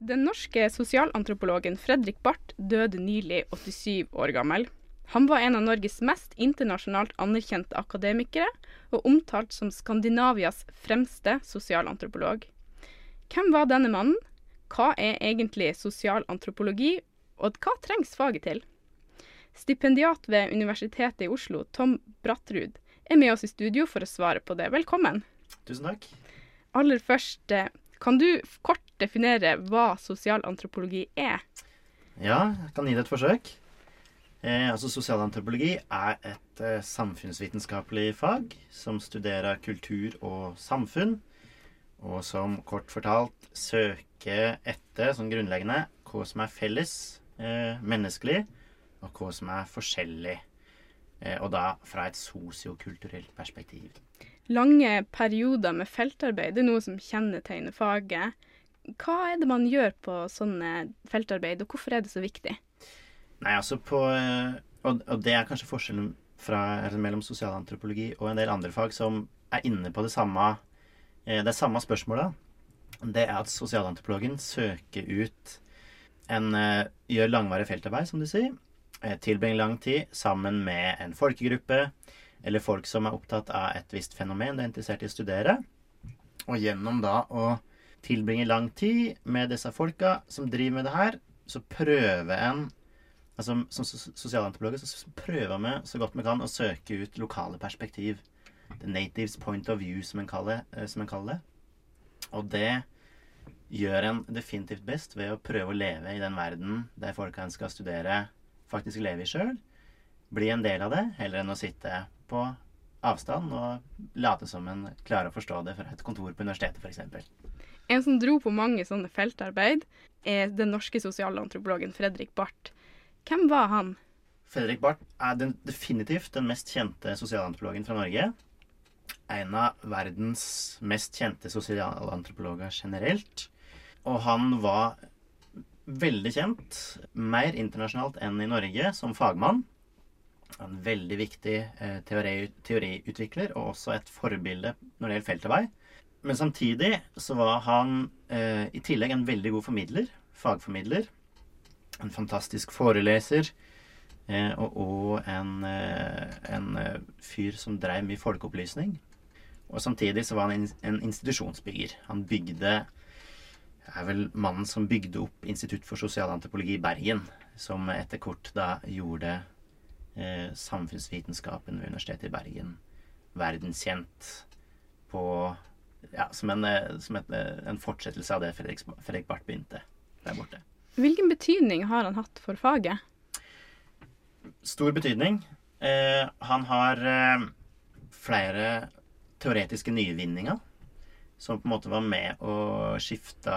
Den norske sosialantropologen Fredrik Barth døde nylig, 87 år gammel. Han var en av Norges mest internasjonalt anerkjente akademikere, og omtalt som Skandinavias fremste sosialantropolog. Hvem var denne mannen? Hva er egentlig sosialantropologi, og hva trengs faget til? Stipendiat ved Universitetet i Oslo, Tom Brattrud, er med oss i studio for å svare på det. Velkommen. Tusen takk. Aller først, eh, kan du kort definere hva sosialantropologi er? Ja, jeg kan gi det et forsøk. Eh, altså Sosialantropologi er et eh, samfunnsvitenskapelig fag som studerer kultur og samfunn, og som kort fortalt søker etter, som grunnleggende, hva som er felles eh, menneskelig, og hva som er forskjellig. Eh, og da fra et sosiokulturelt perspektiv. Lange perioder med feltarbeid er noe som kjennetegner faget. Hva er det man gjør på sånne feltarbeid, og hvorfor er det så viktig? Nei, altså på eh, Og, og det er kanskje forskjellen fra, mellom sosialantropologi og en del andre fag som er inne på det samme, eh, det samme spørsmålet. Det er at sosialantropologen søker ut en Gjør langvarig feltarbeid, som du sier. Tilbringer lang tid sammen med en folkegruppe eller folk som er opptatt av et visst fenomen de er interessert i å studere. Og gjennom da å tilbringe lang tid med disse folka som driver med det her, så prøver en altså Som sosialantropologer så prøver vi så godt vi kan å søke ut lokale perspektiv. The natives point of view, eh, som en kaller det. Og det gjør en definitivt best ved å prøve å leve i den verden der folka en skal studere, faktisk lever i sjøl. Bli en del av det, heller enn å sitte på avstand og late som en klarer å forstå det fra et kontor på universitetet f.eks. En som dro på mange sånne feltarbeid, er den norske sosialantropologen Fredrik Barth. Hvem var han? Fredrik Barth er den, definitivt den mest kjente sosialantropologen fra Norge. En av verdens mest kjente sosialantropologer generelt. Og han var veldig kjent, mer internasjonalt enn i Norge, som fagmann en veldig viktig eh, teori, teoriutvikler og også et forbilde når det gjelder feltarbeid. Men samtidig så var han eh, i tillegg en veldig god formidler. Fagformidler. En fantastisk foreleser. Eh, og, og en, eh, en, eh, fyr som drev mye folkeopplysning. Og samtidig så var han en, institusjonsbygger. Han bygde er vel mannen som bygde opp Institutt for sosialantropologi i Bergen. Som etter kort da gjorde eh, samfunnsvitenskapen ved Universitetet i Bergen verdenskjent på ja, som, en, eh, som et, eh, en, fortsettelse av det Fredrik, Fredrik Barth begynte der borte. Hvilken betydning har han hatt for faget? Stor betydning. Eh, han har eh, flere teoretiske nyvinninger som på en måte var med å skifte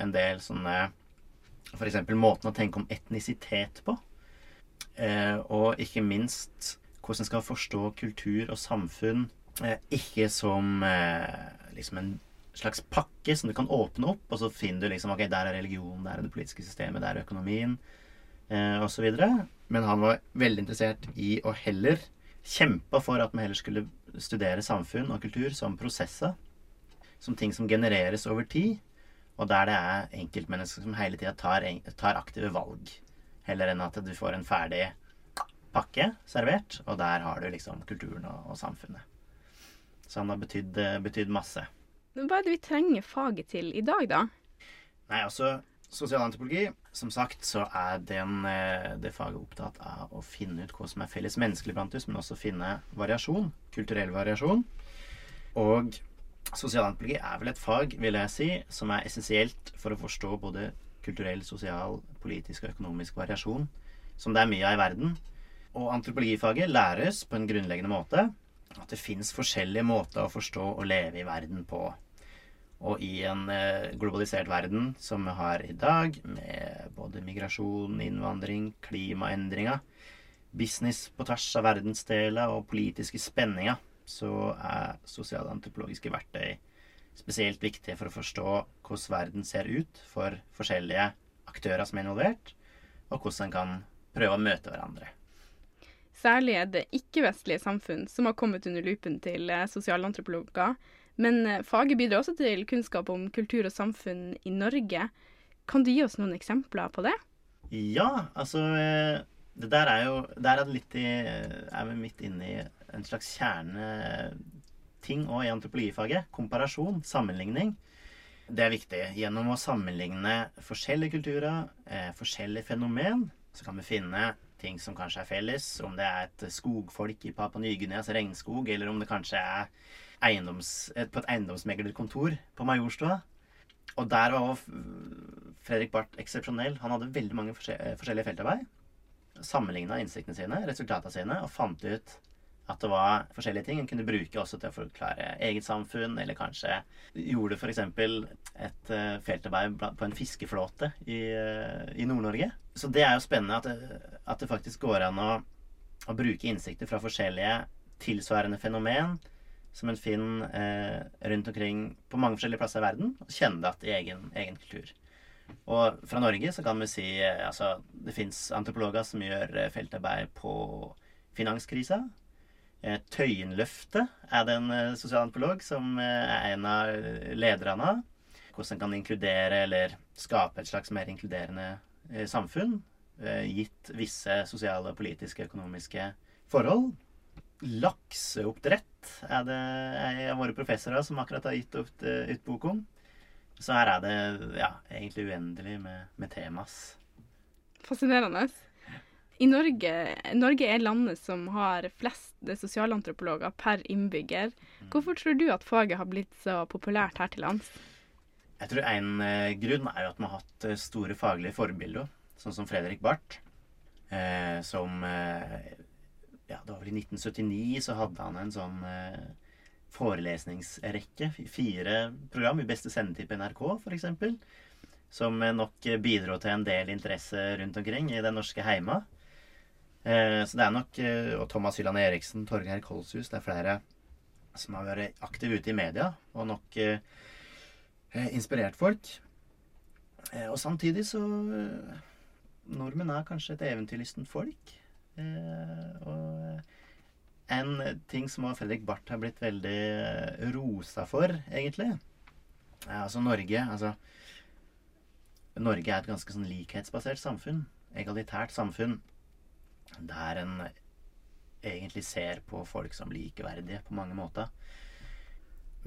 en del sånne F.eks. måten å tenke om etnisitet på. Eh, og ikke minst hvordan en skal forstå kultur og samfunn ikke som eh, liksom en slags pakke som du kan åpne opp, og så finner du liksom Ok, der er religion, der er det politiske systemet, der er økonomien, eh, osv. Men han var veldig interessert i å heller kjempe for at vi heller skulle studere samfunn og kultur som prosesser. Som ting som genereres over tid, og der det er enkeltmennesker som hele tida tar, tar aktive valg heller enn at du får en ferdig pakke servert, og der har du liksom kulturen og, og samfunnet. Så han har betydd, eh, betydd masse. Hva er det vi trenger faget til i dag, da? Nei, altså Sosialantropologi, som sagt, så er den, eh, det faget opptatt av å finne ut hva som er felles menneskelig blant oss, men også finne variasjon. Kulturell variasjon. Og sosialantropologi er vel et fag, vil jeg si, som er essensielt for å forstå både kulturell, sosial, politisk og økonomisk variasjon, som det er mye av i verden. Og antropologifaget læres på en grunnleggende måte at det fins forskjellige måter å forstå og leve i verden på. Og i en eh, globalisert verden som vi har i dag, med både migrasjon, innvandring, klimaendringer, business på tvers av verdensdeler og politiske spenninger, så er sosialantropologiske verktøy spesielt viktig for å forstå hvordan verden ser ut for forskjellige aktører som er involvert, og hvordan en kan prøve å møte hverandre. Særlig er det ikke-vestlige samfunn som har kommet under lupen til eh, sosialantropologer. Men eh, faget bidrar også til kunnskap om kultur og samfunn i Norge. Kan du gi oss noen eksempler på det? Ja, altså eh, Det der er jo Der er det litt i Er vi midt inne i en slags kjerneting òg i antropologifaget. Komparasjon, sammenligning. Det er viktig. Gjennom å sammenligne forskjellige kulturer, forskjellige fenomen, så kan vi finne ting som kanskje er felles. Om det er et skogfolk i Papua Ny-Guineas regnskog, eller om det kanskje er eiendoms, på et eiendomsmeglerkontor på Majorstua. Og der var Fredrik Barth eksepsjonell. Han hadde veldig mange forskjellige feltarbeid. Sammenligna innsiktene sine, resultatene sine, og fant ut at det var forskjellige ting en kunne bruke også til å forklare eget samfunn, eller kanskje gjorde f.eks. et uh, feltarbeid på en fiskeflåte i, uh, i Nord-Norge. Så det er jo spennende at det, at det faktisk går an å, å, bruke innsikter fra forskjellige tilsvarende fenomen som en finner eh, rundt omkring på mange forskjellige plasser i verden, og kjenne det igjen i egen, egen kultur. Og fra Norge så kan vi si altså det fins antropologer som gjør feltarbeid på finanskrisa Eh, Tøyenløftet er det en eh, sosialantropolog som eh, er en av lederne. av. Hvordan en kan inkludere eller skape et slags mer inkluderende samfunn. Gitt visse sosiale, politiske, økonomiske forhold. Lakseoppdrett er det en av våre professorer som akkurat har gitt ut, ut bok om. Så her er det ja, egentlig uendelig med, med temas. Fascinerende. I Norge, Norge er landet som har flest sosialantropologer per innbygger. Mm. Hvorfor tror du at faget har blitt så populært her til lands? Jeg tror En eh, grunn er jo at man har hatt eh, store faglige forbilder, sånn som Fredrik Barth. Eh, som eh, Ja, det var vel i 1979 så hadde han en sånn eh, forelesningsrekke. Fire program i beste sendetid på NRK, f.eks. Som nok bidro til en del interesse rundt omkring i den norske heima. Eh, så det er nok eh, Og Thomas Hylland Eriksen, Torgeir Kolshus Det er flere som har vært aktive ute i media og nok eh, inspirert folk. og samtidig så Nordmenn er kanskje et eventyrlystent folk. og en ting som Fredrik Barth har blitt veldig rosa for, egentlig, er altså Norge Altså Norge er et ganske sånn likhetsbasert samfunn. Egalitært samfunn der en egentlig ser på folk som likeverdige på mange måter.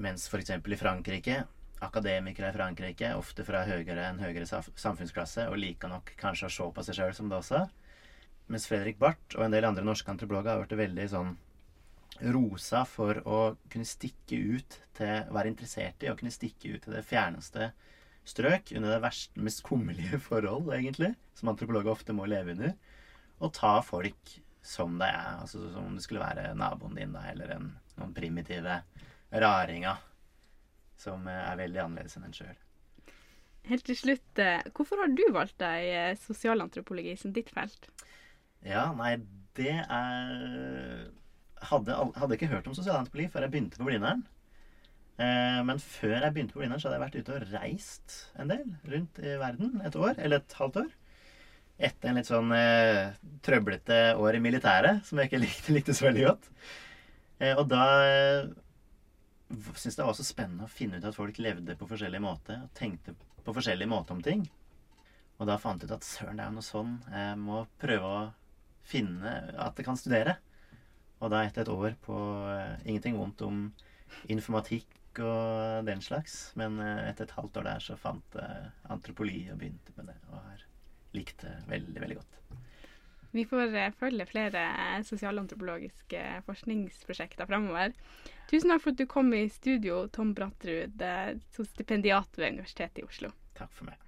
Mens f.eks. i Frankrike akademikere i Frankrike, ofte fra høyere, enn høyere samfunnsklasse, og liker nok kanskje å se på seg sjøl som det også. Mens Fredrik Barth og en del andre norske antropologer har blitt veldig sånn rosa for å kunne stikke ut til Være interessert i å kunne stikke ut til det fjerneste strøk under det verste, mest kummerlige forhold, egentlig, som antropologer ofte må leve under og ta folk som det er. Altså Som om det skulle være naboen din da, eller en, noen primitive raringer som eh, er veldig annerledes enn en sjøl. Helt til slutt, eh, hvorfor har du valgt deg eh, sosialantropologi som ditt felt? Ja, nei, det er Hadde, hadde ikke hørt om sosialantropologi før jeg begynte på Blindern. Men før jeg begynte på Blindern, så hadde jeg vært ute og reist en del rundt i verden et år. Eller et halvt år etter en litt sånn eh, trøblete år i militæret, som jeg ikke likte, likte så veldig godt. Eh, og da eh, syntes det var så spennende å finne ut at folk levde på forskjellig måte og tenkte på forskjellig måte om ting. Og da fant jeg ut at søren, det er jo noe sånn. Jeg må prøve å finne at jeg kan studere. Og da etter et år på uh, ingenting vondt om informatikk og den slags, men eh, etter et halvt år der så fant jeg antropoli og begynte med det. og har likt det veldig, veldig godt. Vi får eh, følge flere sosialantropologiske forskningsprosjekter framover. Tusen takk for at du kom i studio, Tom Brattrud, eh, stipendiat ved Universitetet i Oslo. Takk for meg.